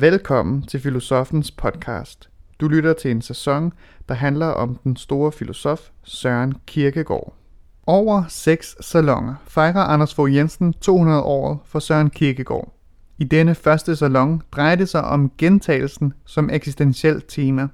Velkommen til Filosofens podcast. Du lytter til en sæson, der handler om den store filosof Søren Kierkegaard. Over seks salonger fejrer Anders Fogh Jensen 200 år for Søren Kierkegaard. I denne første salon drejer det sig om gentagelsen som eksistentielt tema.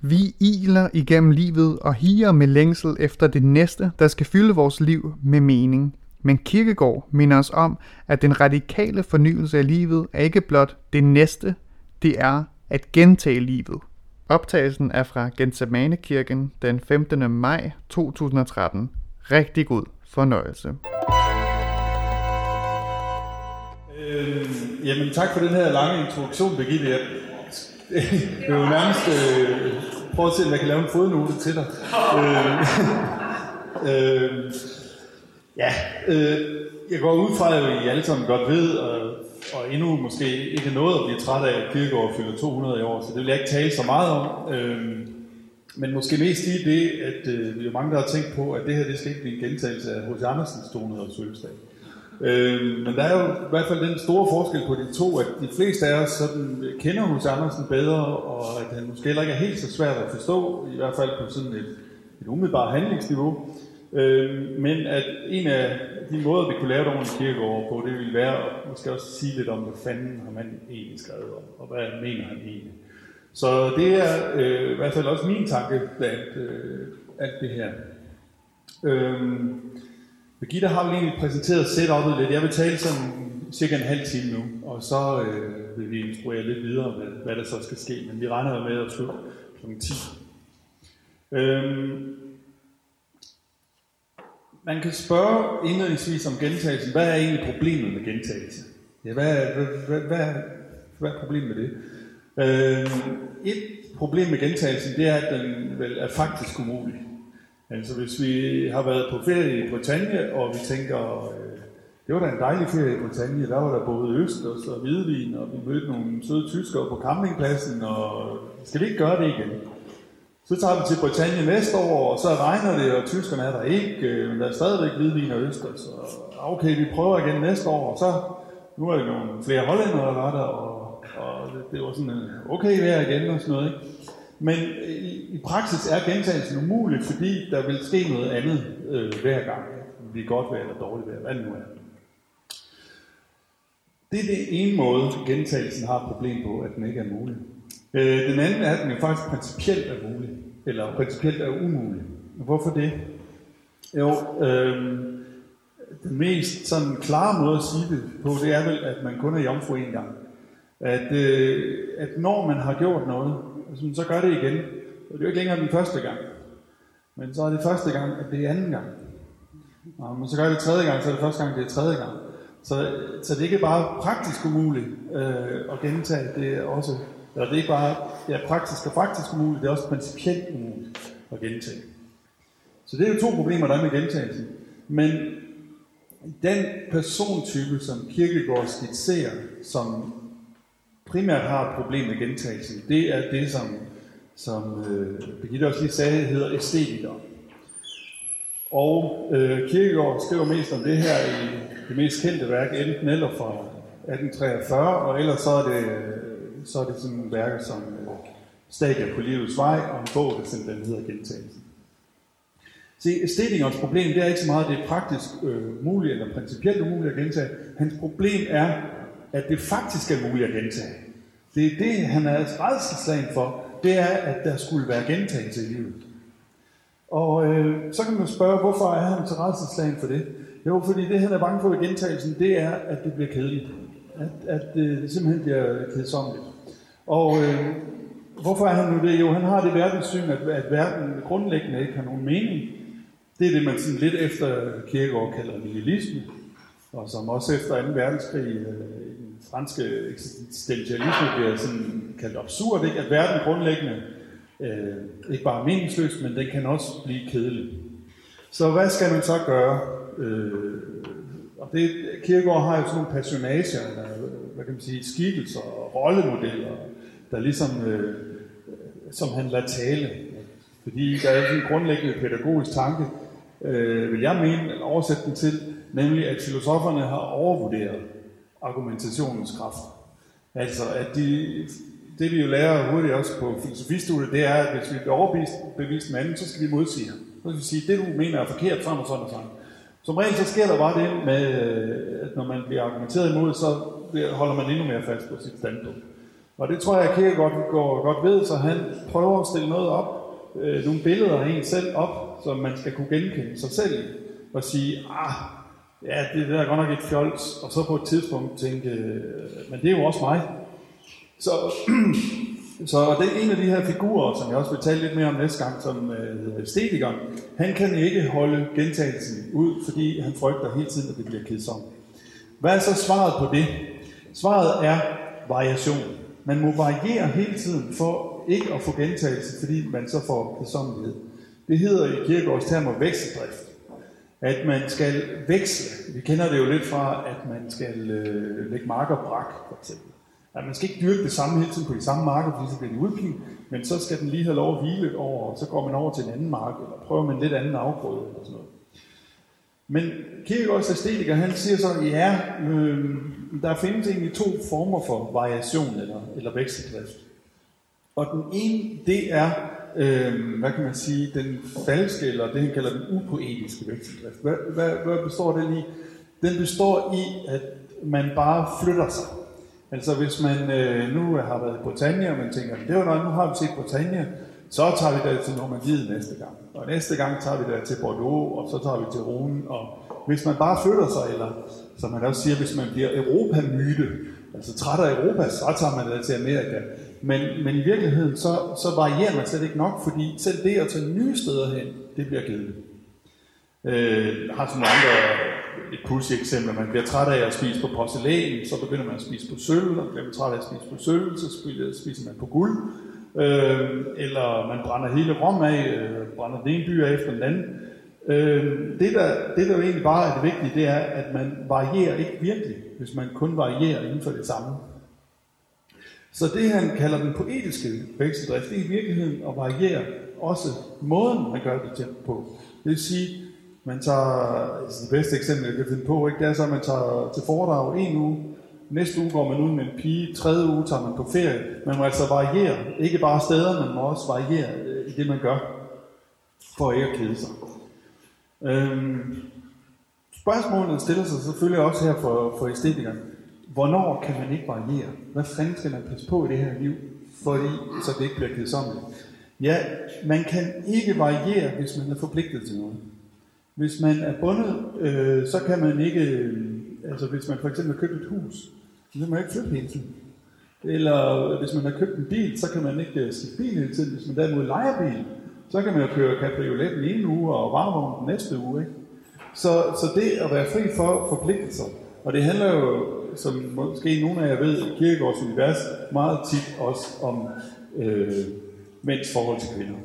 Vi iler igennem livet og higer med længsel efter det næste, der skal fylde vores liv med mening – men Kirkegård minder os om, at den radikale fornyelse af livet er ikke blot det næste, det er at gentage livet. Optagelsen er fra Gethsemane-kirken den 15. maj 2013. Rigtig god fornøjelse. Øh, jamen tak for den her lange introduktion, Birgitte. Jeg, det er jo nærmest øh, prøve at se, om jeg kan lave en fodnote til dig. Øh, øh, Ja, øh, jeg går ud fra, at I alle sammen godt ved, og, og endnu måske ikke noget at blive træt af, at Kirkegaard fylder 200 i år, så det vil jeg ikke tale så meget om. Øh, men måske mest i det, at øh, vi er mange, der har tænkt på, at det her det skal ikke blive en gentagelse af H.C. Andersens 200 års fødselsdag. Øh, men der er jo i hvert fald den store forskel på de to, at de fleste af os sådan, kender H.C. Andersen bedre, og at han måske heller ikke er helt så svært at forstå, i hvert fald på sådan et, et umiddelbart handlingsniveau. Øh, men at en af de måder, vi kunne lave et ordentligt kirkegård på, det ville være at måske også sige lidt om, hvad fanden har man egentlig skrevet om, og hvad mener han egentlig. Så det er øh, i hvert fald også min tanke blandt øh, alt det her. Øh, Birgitta har vel egentlig præsenteret setup'et lidt. Jeg vil tale sådan cirka en halv time nu, og så øh, vil vi instruere lidt videre, hvad, hvad der så skal ske. Men vi regner med at slutte kl. 10. Øh, man kan spørge indledningsvis om gentagelsen. Hvad er egentlig problemet med gentagelse? Ja, hvad, hvad, hvad, hvad, hvad er problemet med det? Øh, et problem med gentagelsen, det er, at den vel er faktisk umulig. Altså hvis vi har været på ferie i Bretagne, og vi tænker, øh, det var da en dejlig ferie i Bretagne, der var der både østers og hvidvin, og vi mødte nogle søde tyskere på campingpladsen, og skal vi ikke gøre det igen? Så tager vi til Britannia næste år, og så regner det, og tyskerne er der ikke, øh, men der er stadigvæk hvidvin og øster, så okay, vi prøver igen næste år, og så nu er der nogle flere hollændere, der var der, og, og det, det var sådan en okay vejr igen og sådan noget. Ikke? Men øh, i, i praksis er gentagelsen umulig, fordi der vil ske noget andet øh, hver gang. Det bliver godt vejr eller dårligt vejr, hvad det nu er. Det er det ene måde, gentagelsen har et problem på, at den ikke er mulig. Øh, den anden er, at den jo faktisk principielt er mulig, eller principielt er umulig. Hvorfor det? Jo, øh, den mest sådan klare måde at sige det på, det er vel, at man kun er jomfru en gang. At, øh, at når man har gjort noget, altså, så gør det igen. Og det er jo ikke længere den første gang. Men så er det første gang, at det er anden gang. Og man så gør det tredje gang, så er det første gang, det er tredje gang. Så, så det er ikke bare praktisk umuligt øh, at gentage, det er også Ja, det er ikke bare ja, praktisk og praktisk umuligt, det er også principielt umuligt at gentage. Så det er jo to problemer, der er med gentagelsen. Men den persontype, som Kierkegaard skitserer, som primært har et problem med gentagelsen, det er det, som, som øh, Birgitte også lige sagde, hedder æstetikere. Og øh, Kierkegaard skriver mest om det her i det mest kendte værk, enten eller fra 1843, og ellers så er det så er det sådan nogle værker som øh, Stadier på livets vej, og en bog, der simpelthen hedder Gentagelsen. Se, Stedingers problem, det er ikke så meget, at det er praktisk øh, muligt eller principielt umuligt at gentage. Hans problem er, at det faktisk er muligt at gentage. Det er det, han er redselslagen for, det er, at der skulle være gentagelse i livet. Og øh, så kan man spørge, hvorfor er han så redselslagen for det? Jo, fordi det, han er bange for ved gentagelsen, det er, at det bliver kedeligt. At, at øh, det simpelthen bliver kedsomligt. Og øh, hvorfor er han nu det? Jo, han har det verdenssyn, at, at verden grundlæggende ikke har nogen mening. Det er det, man sådan lidt efter Kierkegaard kalder nihilisme, og som også efter 2. verdenskrig øh, den franske eksistentialisme bliver sådan kaldt absurd, ikke? at verden grundlæggende øh, ikke bare er meningsløs, men den kan også blive kedelig. Så hvad skal man så gøre? Øh, og det, Kierkegaard har jo sådan nogle personager, eller, hvad kan man sige, skikkelser og rollemodeller, der ligesom, øh, som han lader tale. Fordi der er en grundlæggende pædagogisk tanke, øh, vil jeg mene, at oversætte den til, nemlig at filosoferne har overvurderet argumentationens kraft. Altså, at de, det vi jo lærer hurtigt også på filosofistudiet, det er, at hvis vi bliver overbevist bevist med anden, så skal vi modsige ham. Så skal vi sige, det du mener er forkert, sådan og sådan og sådan. Som regel så sker der bare det med, at når man bliver argumenteret imod, så holder man endnu mere fast på sit standpunkt. Og det tror jeg, at godt går godt ved, så han prøver at stille noget op, øh, nogle billeder af en selv op, så man skal kunne genkende sig selv og sige, ah, ja, det der er godt nok et fjols, og så på et tidspunkt tænke, øh, men det er jo også mig. Så, så det er en af de her figurer, som jeg også vil tale lidt mere om næste gang, som øh, hedder æstetikeren. Han kan ikke holde gentagelsen ud, fordi han frygter hele tiden, at det bliver kedsomt. Hvad er så svaret på det? Svaret er variation. Man må variere hele tiden for ikke at få gentagelse, fordi man så får kedsommelighed. Det hedder i kirkegårds termer vekseldrift. At man skal veksle. Vi kender det jo lidt fra, at man skal øh, lægge marker brak, for eksempel. At man skal ikke dyrke det samme hele tiden på de samme marker, fordi så bliver de udpint, men så skal den lige have lov at hvile over, og så går man over til en anden mark, eller prøver man en lidt anden afgrøde, eller sådan noget. Men Kierkegaards æstetiker, han siger så, ja, øh, der findes egentlig to former for variation eller, eller vekseldrift. Og den ene, det er, øh, hvad kan man sige, den falske, eller det han kalder den upoetiske vekseldrift. Hvad, hvad, hvad består den i? Den består i, at man bare flytter sig. Altså hvis man øh, nu har været i Britannia, og man tænker, det var nok, nu har vi set Britannia, så tager vi der til Normandiet næste gang. Og næste gang tager vi der til Bordeaux, og så tager vi til Rune. Og hvis man bare flytter sig, eller som man også siger, hvis man bliver Europamyte, altså træt af Europa, så tager man det til Amerika. Men, men i virkeligheden, så, så varierer man slet ikke nok, fordi selv det at tage nye steder hen, det bliver kedeligt. Øh, jeg har sådan nogle andre, et pussy eksempel, man bliver træt af at spise på porcelæn, så begynder man at spise på sølv, og bliver man træt af at spise på sølv, så spiser man på guld, øh, eller man brænder hele Rom af, øh, brænder den ene by af efter den anden. Øh, det, der, det, der jo egentlig bare er det vigtige, det er, at man varierer ikke virkelig, hvis man kun varierer inden for det samme. Så det, han kalder den poetiske vekseldrift, det er i virkeligheden at variere også måden, man gør det til på. Det vil sige, man tager, altså det bedste eksempel, jeg kan finde på, ikke, det er så, at man tager til foredrag en uge, næste uge går man ud med en pige, tredje uge tager man på ferie. Man må altså variere, ikke bare steder, man må også variere øh, i det, man gør, for ikke at kede sig. Øhm, spørgsmålet stiller sig selvfølgelig også her for, for æstetikeren. Hvornår kan man ikke variere? Hvad fanden skal man passe på i det her liv, fordi, så det ikke bliver kedsommeligt? Ja, man kan ikke variere, hvis man er forpligtet til noget. Hvis man er bundet, øh, så kan man ikke, øh, altså hvis man for eksempel har købt et hus, så kan man ikke flytte hele tiden. Eller hvis man har købt en bil, så kan man ikke øh, skifte bil hele tiden. Hvis man derimod leger bil, så kan man jo køre cabriolet den ene uge og varevogn den næste uge. Ikke? Så, så det at være fri for forpligtelser, og det handler jo, som måske nogle af jer ved, i Kirkegårds univers, meget tit også om øh, mænds forhold til kvinder.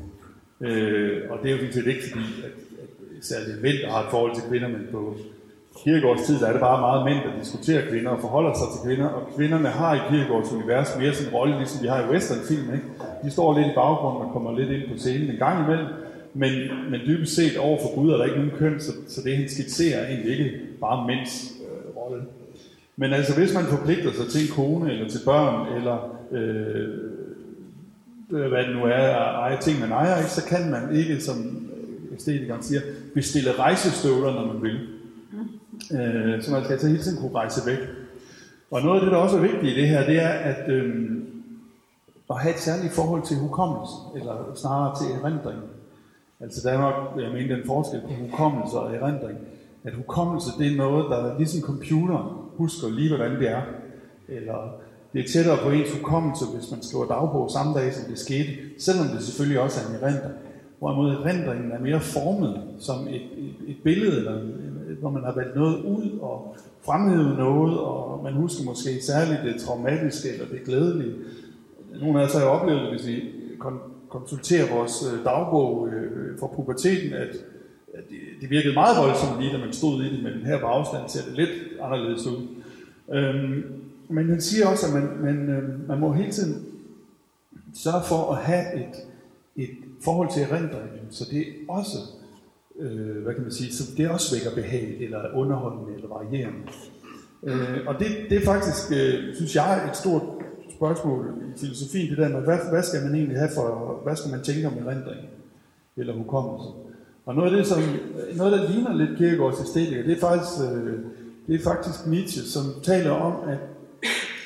Øh, og det er jo sådan set ikke fordi, at særligt mænd, har et forhold til kvinder, men på Kirkegårds tid, der er det bare meget mænd, der diskuterer kvinder og forholder sig til kvinder, og kvinderne har i Kirkegårds univers mere sådan en rolle, ligesom vi har i westernfilm, ikke? De står lidt i baggrunden og kommer lidt ind på scenen en gang imellem, men, men dybest set over for Gud er der ikke nogen køn, så, så det han skitserer er egentlig ikke bare mænds øh, rolle. Men altså hvis man forpligter sig til en kone, eller til børn, eller øh, øh hvad det nu er, at eje ting, man ejer, ikke, så kan man ikke, som øh, æstetikeren siger, bestille rejsestøvler, når man vil. Øh, så man skal altså hele tiden kunne rejse væk. Og noget af det, der også er vigtigt i det her, det er at, øh, at have et særligt forhold til hukommelse, eller snarere til erindring. Altså der er nok, jeg mener, den forskel på hukommelse og erindring. At hukommelse, det er noget, der ligesom computer husker lige, hvordan det er. Eller det er tættere på ens hukommelse, hvis man skriver dagbog samme dag, som det skete, selvom det selvfølgelig også er en erindring. Hvorimod erindringen er mere formet som et, et, et billede, eller, Øh, hvor man har valgt noget ud og fremhævet noget, og man husker måske særligt det traumatiske eller det glædelige. Nogle af os har jo oplevet, hvis vi konsulterer vores øh, dagbog øh, for puberteten, at, det virkede meget voldsomt lige, da man stod i det, men her på afstand ser det lidt anderledes ud. Øhm, men han siger også, at man, man, man må hele tiden sørge for at have et, et forhold til erindringen, så det også, øh, hvad kan man sige, så det også vækker behag, eller underholdende, eller varierende. Øh, og det, det er faktisk, øh, synes jeg, et stort spørgsmål i filosofien, det der med, hvad, hvad skal man egentlig have for, hvad skal man tænke om erindring eller hukommelse? Og noget af det, som, noget der ligner lidt Kierkegaards æstetik, det er faktisk, øh, det er faktisk Nietzsche, som taler om, at,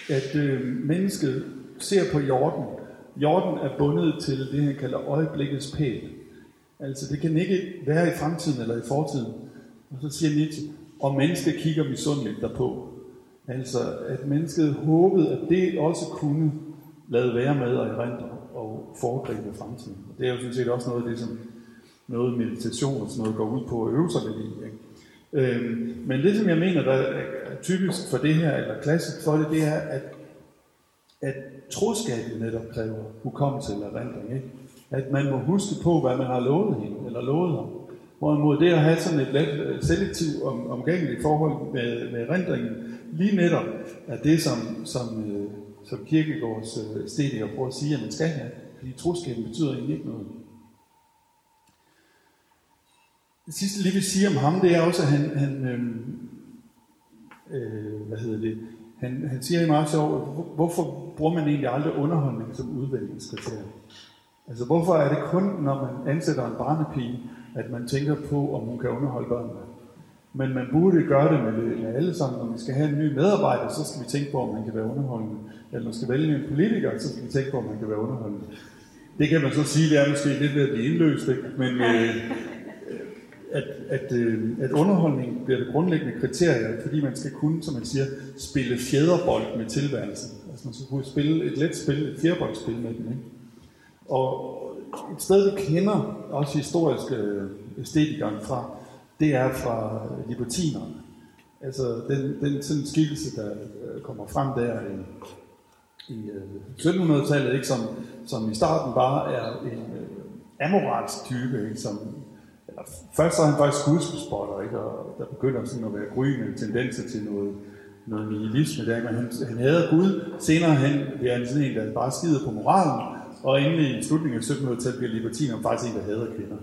at øh, mennesket ser på jorden. Jorden er bundet til det, han kalder øjeblikkets pæl. Altså, det kan ikke være i fremtiden eller i fortiden. Og så siger Nietzsche, og mennesket kigger misundeligt derpå. Altså, at mennesket håbede, at det også kunne lade være med at erindre og foregribe fremtiden. Og det er jo sådan set også noget af det, som noget meditation og sådan noget går ud på at øve sig lidt i. Ikke? Øhm, men det, som jeg mener, der er typisk for det her, eller klassisk for det, det er, at, at troskabet netop kræver hukommelse eller erindring. Ikke? At man må huske på, hvad man har lovet hende, eller lovet ham. Hvorimod det at have sådan et let øh, selektivt om, omgængeligt forhold med, med erindringen, lige netop er det, som, som, øh, som Kirkegårds øh, stediker prøver at sige, at man skal have. Fordi troskaben betyder egentlig ikke noget. Det sidste lige vil sige om ham, det er også, at han, han øh, øh, hvad hedder det, han, han siger i meget sjovt, hvorfor bruger man egentlig aldrig underholdning som udvælgningskriterie? Altså hvorfor er det kun, når man ansætter en barnepige, at man tænker på, om hun kan underholde børnene? Men man burde gøre det med, med alle sammen. Når vi skal have en ny medarbejder, så skal vi tænke på, om han kan være underholdende. Eller når vi skal vælge en politiker, så skal vi tænke på, om han kan være underholdende. Det kan man så sige, det er måske lidt ved at blive indløst, ikke? men øh, at, at, øh, at underholdning bliver det grundlæggende kriterie, fordi man skal kunne, som man siger, spille fjederbold med tilværelsen. Altså man skal kunne spille et let spil, et fjerboldspil med den. Ikke? Og et sted, vi kender også historiske øh, æstetikeren fra, det er fra libertinerne. Altså den, den sådan skikkelse, der øh, kommer frem der i, i øh, 1700-tallet, ikke, som, som i starten bare er en amoralsk type, ikke, som først så er han faktisk skuespilspotter, ikke, og der begynder sådan at være gryende tendenser til noget, noget nihilisme der, men han, han hader Gud. Senere hen bliver han sådan en, der bare skider på moralen, og endelig i slutningen af 1700-tallet bliver libertiner faktisk en, der hader kvinder.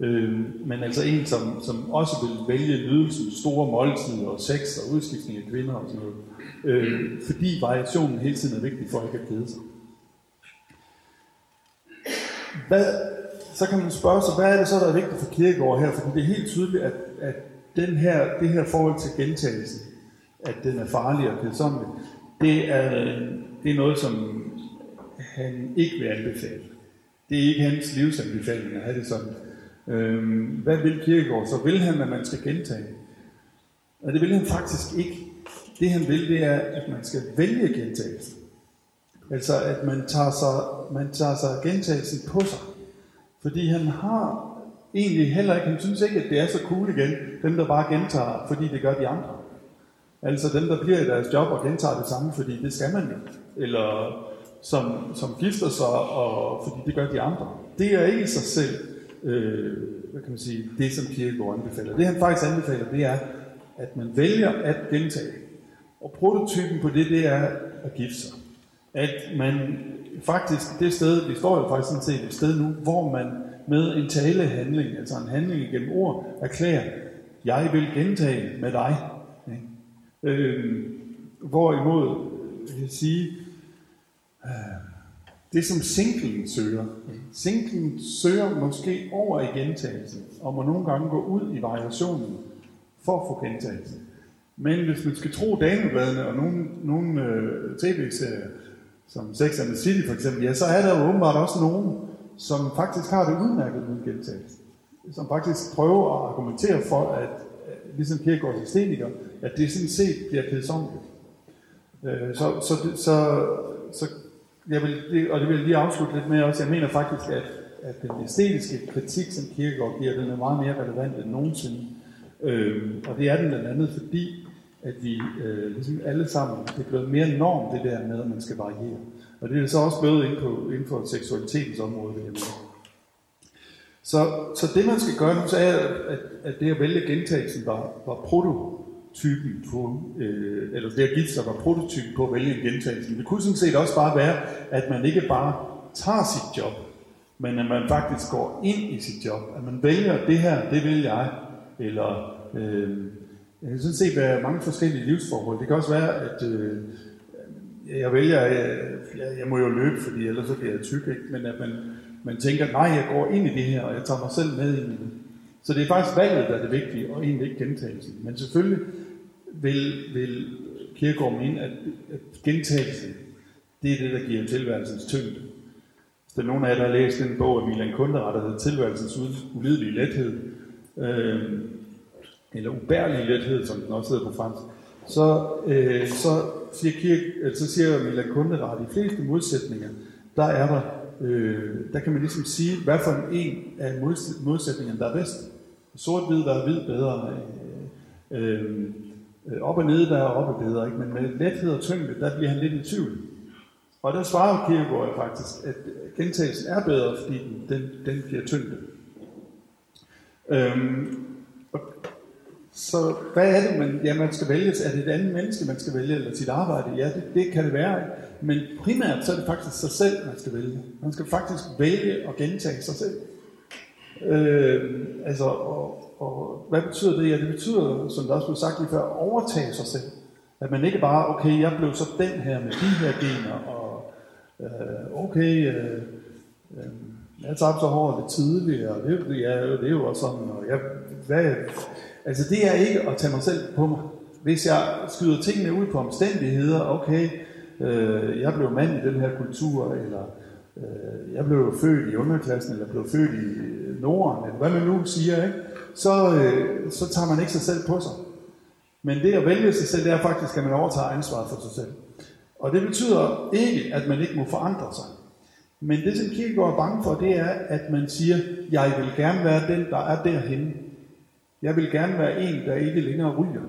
Øh, men altså en, som, som også vil vælge nydelsen, store måltider og sex og udskiftning af kvinder og sådan noget. Øh, fordi variationen hele tiden er vigtig for ikke at kede sig. Hvad, så kan man spørge sig, hvad er det så, der er vigtigt for Kirkegaard her? Fordi det er helt tydeligt, at, at den her, det her forhold til gentagelsen, at den er farlig og kedsommelig, det er, det er noget, som han ikke vil anbefale. Det er ikke hans livsanbefaling at have det sådan. Øhm, hvad vil Kirkegaard så? Vil han, at man skal gentage? Og det vil han faktisk ikke. Det han vil, det er, at man skal vælge gentagelsen. Altså, at man tager sig, man tager sig gentagelsen på sig. Fordi han har egentlig heller ikke, han synes ikke, at det er så cool igen, dem der bare gentager, fordi det gør de andre. Altså dem, der bliver i deres job og gentager det samme, fordi det skal man jo. Eller som, som gifter sig, og, fordi det gør de andre. Det er ikke i sig selv, øh, hvad kan man sige, det som Kierkegaard anbefaler. Det han faktisk anbefaler, det er, at man vælger at gentage. Og prototypen på det, det er at gifte sig. At man faktisk, det sted, vi står jo faktisk sådan set et sted nu, hvor man med en talehandling, altså en handling gennem ord, erklærer, jeg vil gentage med dig. Ikke? Øh, hvorimod, jeg kan sige, øh, det som singlen søger. Singlen søger måske over i gentagelsen, og må nogle gange gå ud i variationen for at få gentagelsen. Men hvis man skal tro damebladene og nogle, nogle øh, tv-serier, som Sex and the City for eksempel, ja, så er der jo åbenbart også nogen, som faktisk har det udmærket med gentagelse. Som faktisk prøver at argumentere for, at ligesom Kierkegaard systemiker, at det sådan set bliver kedsomligt. Øh, så, så, så, så jeg vil, og det vil jeg lige afslutte lidt med også, jeg mener faktisk, at, at den æstetiske kritik, som Kierkegaard giver, den er meget mere relevant end nogensinde. Øh, og det er den blandt andet fordi, at vi øh, ligesom alle sammen, det er blevet mere norm, det der med, at man skal variere. Og det er så også blevet inden, på, inden for seksualitetens område, det Så, så det man skal gøre nu, så er, at, at det at vælge gentagelsen var, var prototypen på, øh, eller det at give sig var prototypen på at vælge en gentagelse. Det kunne sådan set også bare være, at man ikke bare tager sit job, men at man faktisk går ind i sit job. At man vælger, det her, det vil jeg, eller øh, det kan sådan set være mange forskellige livsforhold. Det kan også være, at øh, jeg vælger, jeg, jeg, jeg må jo løbe, fordi ellers så bliver jeg tyk, ikke? men at man, man tænker, nej, jeg går ind i det her, og jeg tager mig selv med ind i det. Så det er faktisk valget, der er det vigtige, og egentlig ikke gentagelsen. Men selvfølgelig vil, vil Kierkegaard mene, at, at gentagelsen, det er det, der giver tilværelsens tyngde. Hvis der er nogen af jer, der har læst den bog af Milan Kundera, der hedder Tilværelsens ulidelige lethed, øh, eller ubærlige lethed, som den også hedder på fransk, så, øh, så, siger Kirk, øh, så siger Milan Kundera, at de fleste modsætninger, der er der, øh, der kan man ligesom sige, hvad for en af modsætningerne, der er bedst. Sort-hvid, der er hvid bedre. Øh, øh, op og nede, der er oppe bedre. Ikke? Men med lethed og tyngde, der bliver han lidt i tvivl. Og der svarer Kierkegaard faktisk, at gentagelsen er bedre, fordi den, den, den giver tyngde. Øhm, så hvad er det, man, ja, man skal vælge? Er det et andet menneske, man skal vælge, eller sit arbejde? Ja, det, det kan det være. Men primært så er det faktisk sig selv, man skal vælge. Man skal faktisk vælge at gentage sig selv. Øh, altså, og, og hvad betyder det? Ja, det betyder, som der også blev sagt lige før, at overtage sig selv. At man ikke bare, okay, jeg blev så den her med de her gener, og øh, okay, øh, øh, jeg tabte så hårdt lidt tidligere, og det, ja, det er jo også sådan, og jeg, hvad, altså det er ikke at tage mig selv på mig. Hvis jeg skyder tingene ud på omstændigheder, okay, øh, jeg blev mand i den her kultur, eller øh, jeg blev født i underklassen, eller blev født i øh, Norden, eller hvad man nu siger, ikke? Så, øh, så tager man ikke sig selv på sig. Men det at vælge sig selv, det er faktisk, at man overtager ansvaret for sig selv. Og det betyder ikke, at man ikke må forandre sig. Men det, som Kierkegaard er bange for, det er, at man siger, jeg vil gerne være den, der er derhenne. Jeg vil gerne være en, der ikke længere ryger.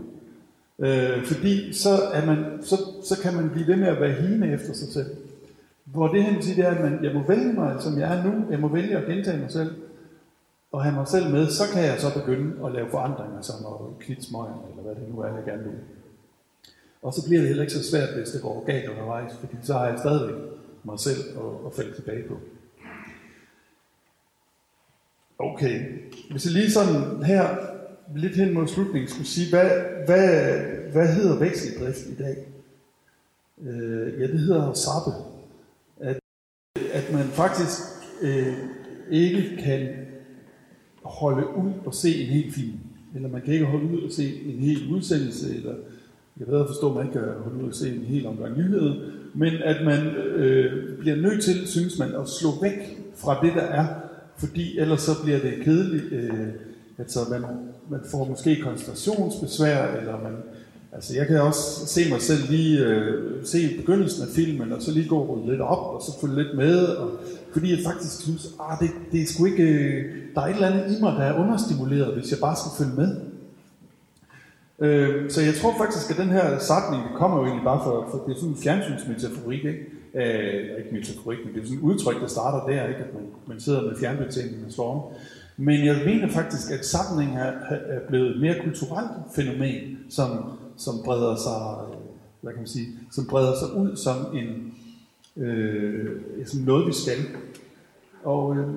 Øh, fordi så, er man, så, så kan man blive ved med at være hine efter sig selv. Hvor det hen siger, det er, at man, jeg må vælge mig, som jeg er nu. Jeg må vælge at gentage mig selv. Og have mig selv med, så kan jeg så begynde at lave forandringer, som at knitte smøgen, eller hvad det nu er, jeg gerne vil. Og så bliver det heller ikke så svært, hvis det går galt undervejs, fordi så har jeg stadigvæk mig selv at, at falde tilbage på. Okay, hvis jeg lige sådan her, lidt hen mod slutningen, skulle sige, hvad, hvad, hvad hedder vekseldrift i dag? Øh, ja, det hedder sappe. At, at man faktisk øh, ikke kan holde ud og se en hel film. Eller man kan ikke holde ud og se en hel udsendelse, eller jeg ved at forstå, at man ikke kan holde ud og se en hel omgang nyheder, men at man øh, bliver nødt til, synes man, at slå væk fra det, der er, fordi ellers så bliver det kedeligt. Øh, altså man, man får måske koncentrationsbesvær, eller man, altså jeg kan også se mig selv lige øh, se begyndelsen af filmen, og så lige gå og lidt op, og så følge lidt med, og, fordi jeg faktisk synes, ah, det, det er sgu ikke, øh, der er et eller andet i mig, der er understimuleret, hvis jeg bare skal følge med. Øh, så jeg tror faktisk, at den her sætning, det kommer jo egentlig bare for, for det er sådan en fjernsynsmetaforik, ikke? Øh, ikke metaforik, men det er sådan et udtryk, der starter der, ikke? at man, man sidder med fjernbetjeningen og slår om. Men jeg mener faktisk, at samling er, er blevet et mere kulturelt fænomen, som, som breder sig, øh, hvad kan man sige, som breder sig ud som en, øh, som noget, vi skal. Og, øh,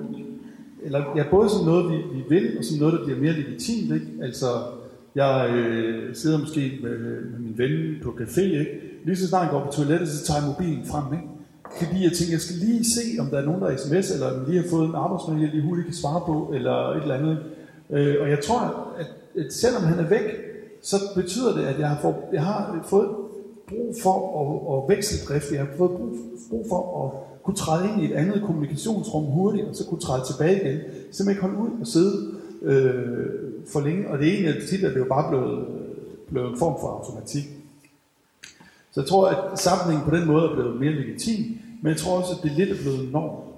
eller ja, både som noget, vi, vi vil, og som noget, der bliver mere legitimt. Ikke? Altså, jeg øh, sidder måske med, med min ven på café, ikke? Lige så snart jeg går på toilettet, så tager jeg mobilen frem, ikke? Fordi jeg tænker, jeg skal lige se, om der er nogen, der er sms, eller om lige har fået en arbejdsmail, jeg lige hurtigt kan svare på, eller et eller andet. Øh, og jeg tror, at, at selvom han er væk, så betyder det, at jeg har, få, jeg har fået brug for at, at vekseldrift. Jeg har fået brug, brug for at kunne træde ind i et andet kommunikationsrum hurtigt, og så kunne træde tilbage igen. Simpelthen ikke holde ud og sidde øh, for længe, og det er tit, at det jo bare blevet, blevet en form for automatik. Så jeg tror, at sammenhængen på den måde er blevet mere legitim, men jeg tror også, at det lidt er blevet norm.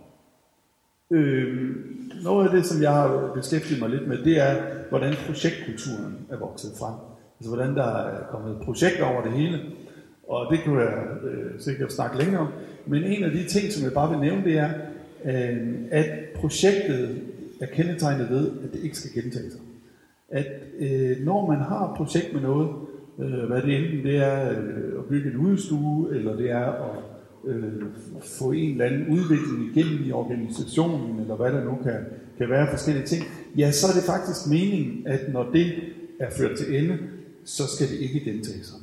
Øh, noget af det, som jeg har beskæftiget mig lidt med, det er, hvordan projektkulturen er vokset frem. Altså hvordan der er kommet projekter over det hele. Og det kunne jeg øh, sikkert snakke længere om. Men en af de ting, som jeg bare vil nævne, det er, øh, at projektet er kendetegnet ved, at det ikke skal gentage sig. At øh, når man har et projekt med noget, øh, hvad det enten det er øh, at bygge en udstue, eller det er at øh, få en eller anden udvikling igennem i organisationen, eller hvad der nu kan, kan være forskellige ting, ja, så er det faktisk meningen, at når det er ført til ende, så skal det ikke gentage sig.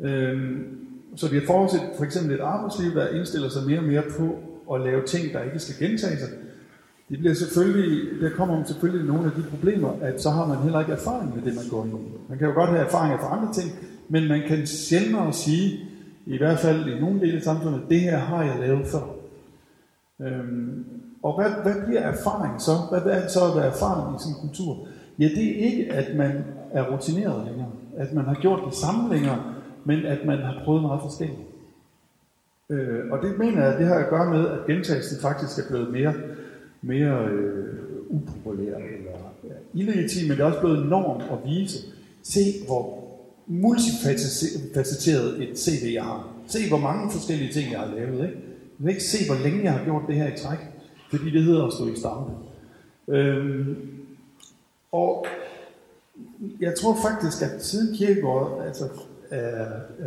Øh, så vi har forudset for eksempel et arbejdsliv, der indstiller sig mere og mere på at lave ting, der ikke skal gentage sig. Det bliver selvfølgelig, der kommer selvfølgelig nogle af de problemer, at så har man heller ikke erfaring med det, man går ind i. Man kan jo godt have erfaringer fra andre ting, men man kan sjældnere sige, i hvert fald i nogle dele af samfundet, det her har jeg lavet før. Øhm, og hvad, hvad bliver erfaring så? Hvad, hvad er så at være erfaren i sin kultur? Ja, det er ikke, at man er rutineret længere, at man har gjort det samme længere, men at man har prøvet meget forskelligt. Øh, og det mener jeg, det har at gøre med, at gentagelsen faktisk er blevet mere, mere øh, upopulære eller ja, illegitim, men det er også blevet norm at vise. Se, hvor multifacetteret et CV jeg har. Se, hvor mange forskellige ting jeg har lavet. Ikke? Jeg vil ikke se, hvor længe jeg har gjort det her i træk, fordi det hedder at stå i stampe. Øhm, og jeg tror faktisk, at siden Kierkegaard altså, øh,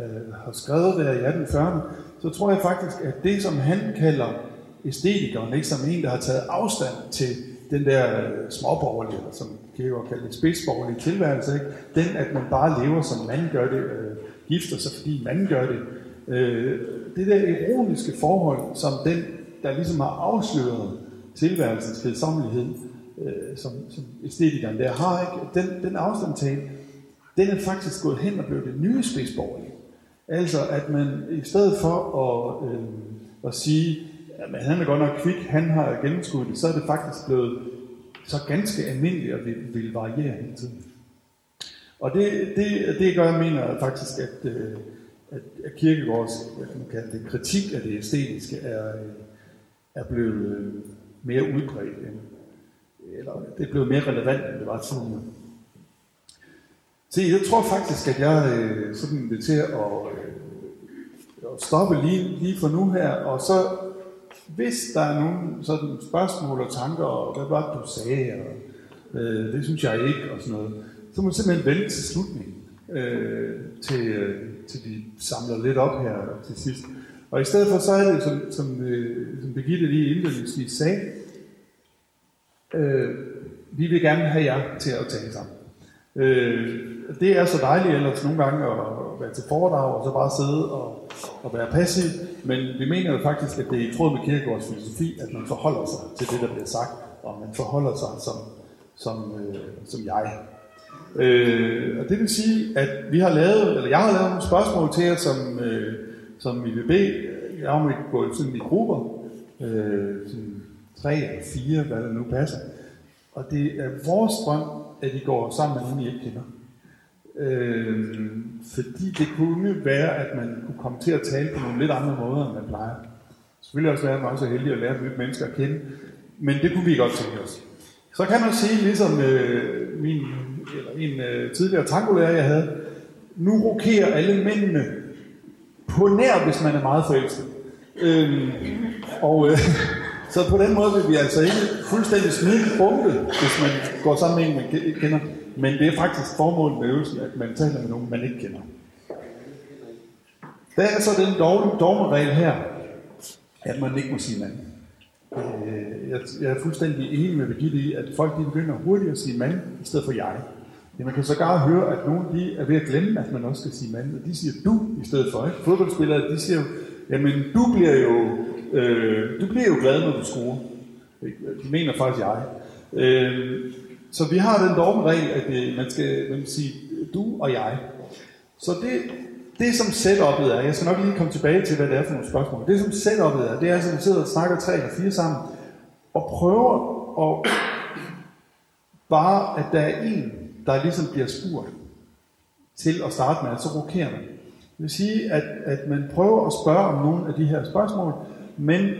øh, har skrevet der i 1840'erne, så tror jeg faktisk, at det, som han kalder æstetikeren, ikke som en, der har taget afstand til den der øh, småborgerlige, eller som Kierkegaard kalder det, spidsborgerlige tilværelse, ikke? den, at man bare lever, som man gør det, øh, gifter sig, fordi man gør det. Øh, det der ironiske forhold, som den, der ligesom har afsløret tilværelsens kedsommelighed, øh, som, som æstetikeren der har, ikke? Den, den afstandtagen, den er faktisk gået hen og blevet det nye spidsborgerlige. Altså, at man i stedet for at, øh, at sige, Jamen, han er godt nok kvik, han har gennemskuddet det, så er det faktisk blevet så ganske almindeligt at vi vil variere hele tiden. Og det, det, det gør, jeg mener faktisk, at, øh, at, at Kirkegaards kan man kalde det, kritik af det æstetiske er, øh, er blevet øh, mere udbredt, end, eller det er blevet mere relevant, end det var tidligere. Se, jeg tror faktisk, at jeg sådan vil til at, at stoppe lige, lige for nu her, og så hvis der er nogle sådan spørgsmål og tanker, og hvad var det, du sagde, og øh, det synes jeg ikke, og sådan noget, så må man simpelthen vente til slutningen, øh, til, øh, til de samler lidt op her til sidst. Og i stedet for, så er det, som, som, øh, som Birgitte lige indledningsvis sagde, øh, vi vil gerne have jer til at tale sammen. Øh, det er så dejligt ellers nogle gange at være til foredrag og så bare sidde og, og være passiv, men vi mener jo faktisk, at det er i tråd med Kierkegaards filosofi, at man forholder sig til det, der bliver sagt, og man forholder sig som, som, øh, som jeg. Øh, og det vil sige, at vi har lavet, eller jeg har lavet nogle spørgsmål til jer, som, øh, som I vil bede. Jeg har gå sådan i grupper, øh, sådan tre eller fire, hvad der nu passer. Og det er vores drøm, at de går sammen med nogen, I ikke kender. Øh, fordi det kunne være, at man kunne komme til at tale på nogle lidt andre måder, end man plejer. Selvfølgelig også være, at man også er heldig at lære nye mennesker at kende, men det kunne vi godt tænke os. Så kan man sige, ligesom øh, min, eller en øh, tidligere tangolærer, jeg havde, nu rokerer alle mændene på nær, hvis man er meget forelsket. Øh, og øh, så på den måde vil vi altså ikke fuldstændig smide en bombe, hvis man går sammen med en, man kender. Men det er faktisk formålet med øvelsen, at man taler med nogen, man ikke kender. Der er så den dogmeregel her, at man ikke må sige mand. Øh, jeg, jeg er fuldstændig enig med Birgitte i, at folk de begynder hurtigt at sige mand, i stedet for jeg. Ja, man kan så høre, at nogen de er ved at glemme, at man også skal sige mand, og de siger du i stedet for. Ikke? Fodboldspillere, de siger jo, jamen du bliver jo Øh, du bliver jo glad, når du scorer. Det mener faktisk jeg. Øh, så vi har den dogmeregel, at det, man skal man sige du og jeg. Så det, det som setup'et er, jeg skal nok lige komme tilbage til, hvad det er for nogle spørgsmål. Det som setup'et er, det er, at vi sidder og snakker tre eller fire sammen, og prøver at bare, at der er en, der ligesom bliver spurgt til at starte med, så rokerer man. Det vil sige, at, at man prøver at spørge om nogle af de her spørgsmål, men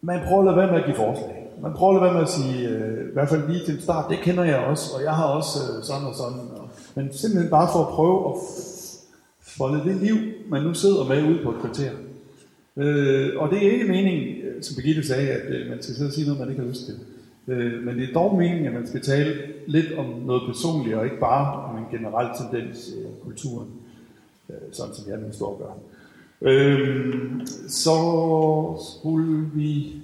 man prøver at lade være med at give forslag. Man prøver at lade være med at sige, øh, i hvert fald lige til start, det kender jeg også, og jeg har også øh, sådan og sådan. Og, men simpelthen bare for at prøve at folde det liv, man nu sidder med ude på et kvarter. Øh, og det er ikke meningen, øh, som Birgitte sagde, at øh, man skal sidde og sige noget, man ikke har lyst til. Øh, men det er dog meningen, at man skal tale lidt om noget personligt, og ikke bare om en generel tendens i kulturen, øh, sådan som jeg nu står og gør. Øhm, så skulle vi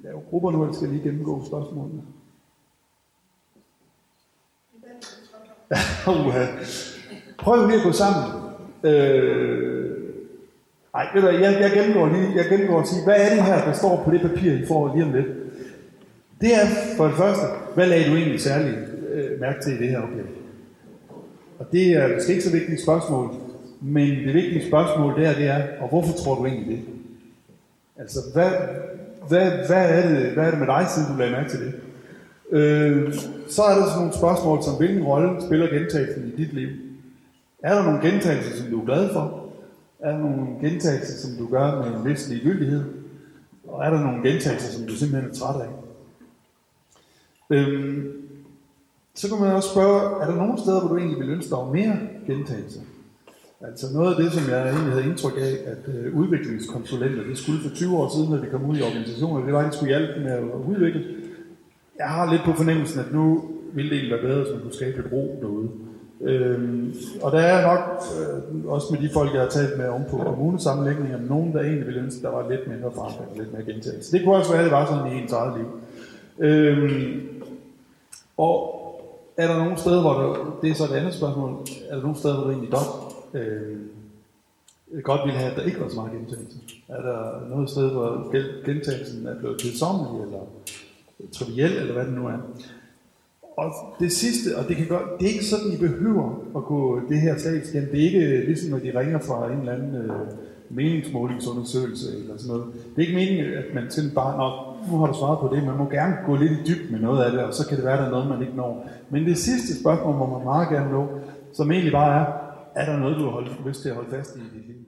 lave grupper nu, eller skal lige gennemgå spørgsmålene? Prøv lige at gå sammen. Øh, ej, ved du, jeg, jeg gennemgår lige, jeg gennemgår og sige, hvad er det her, der står på det papir, I får lige om lidt? Det er for det første, hvad lagde du egentlig særligt øh, mærke til i det her objekt? Og det er måske ikke så vigtigt et spørgsmål, men det vigtige spørgsmål der, det er, og hvorfor tror du egentlig det? Altså, hvad, hvad, hvad, er, det, hvad er det med dig, siden du lagde mærke til det? Øh, så er der sådan nogle spørgsmål som, hvilken rolle spiller gentagelsen i dit liv? Er der nogle gentagelser, som du er glad for? Er der nogle gentagelser, som du gør med en vis ligegyldighed? Og er der nogle gentagelser, som du simpelthen er træt af? Øhm, så kan man også spørge, er der nogle steder, hvor du egentlig vil ønske dig mere gentagelse? Altså noget af det, som jeg egentlig havde indtryk af, at øh, udviklingskonsulenter, det skulle for 20 år siden, når de kom ud i organisationer, det var, at de skulle hjælpe med at udvikle. Jeg har lidt på fornemmelsen, at nu ville det egentlig være bedre, hvis man kunne skabe et ro derude. Øhm, og der er nok, øh, også med de folk, jeg har talt med om på kommunesammenlægninger, nogen, der egentlig ville ønske, der var lidt mindre forandring, lidt mere gentagelse. Det kunne også være, at det var sådan i ens eget liv. Øhm, og er der nogle steder, hvor der, det er så et andet spørgsmål, er der nogle steder, hvor det egentlig dog øh, godt ville have, at der ikke var så meget gentagelse? Er der noget sted, hvor gentagelsen er blevet kedsomlig, eller triviel, eller hvad det nu er? Og det sidste, og det, kan gøre, det er ikke sådan, I behøver at gå det her slag igen. Det er ikke ligesom, når de ringer fra en eller anden øh, meningsmålingsundersøgelse eller sådan noget. Det er ikke meningen, at man til bare, nok, nu har du svaret på det, man må gerne gå lidt i dyb med noget af det, og så kan det være, at der er noget, man ikke når. Men det sidste spørgsmål må man meget gerne nå, som egentlig bare er, er der noget, du har lyst til at holde fast i i dit liv?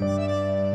Música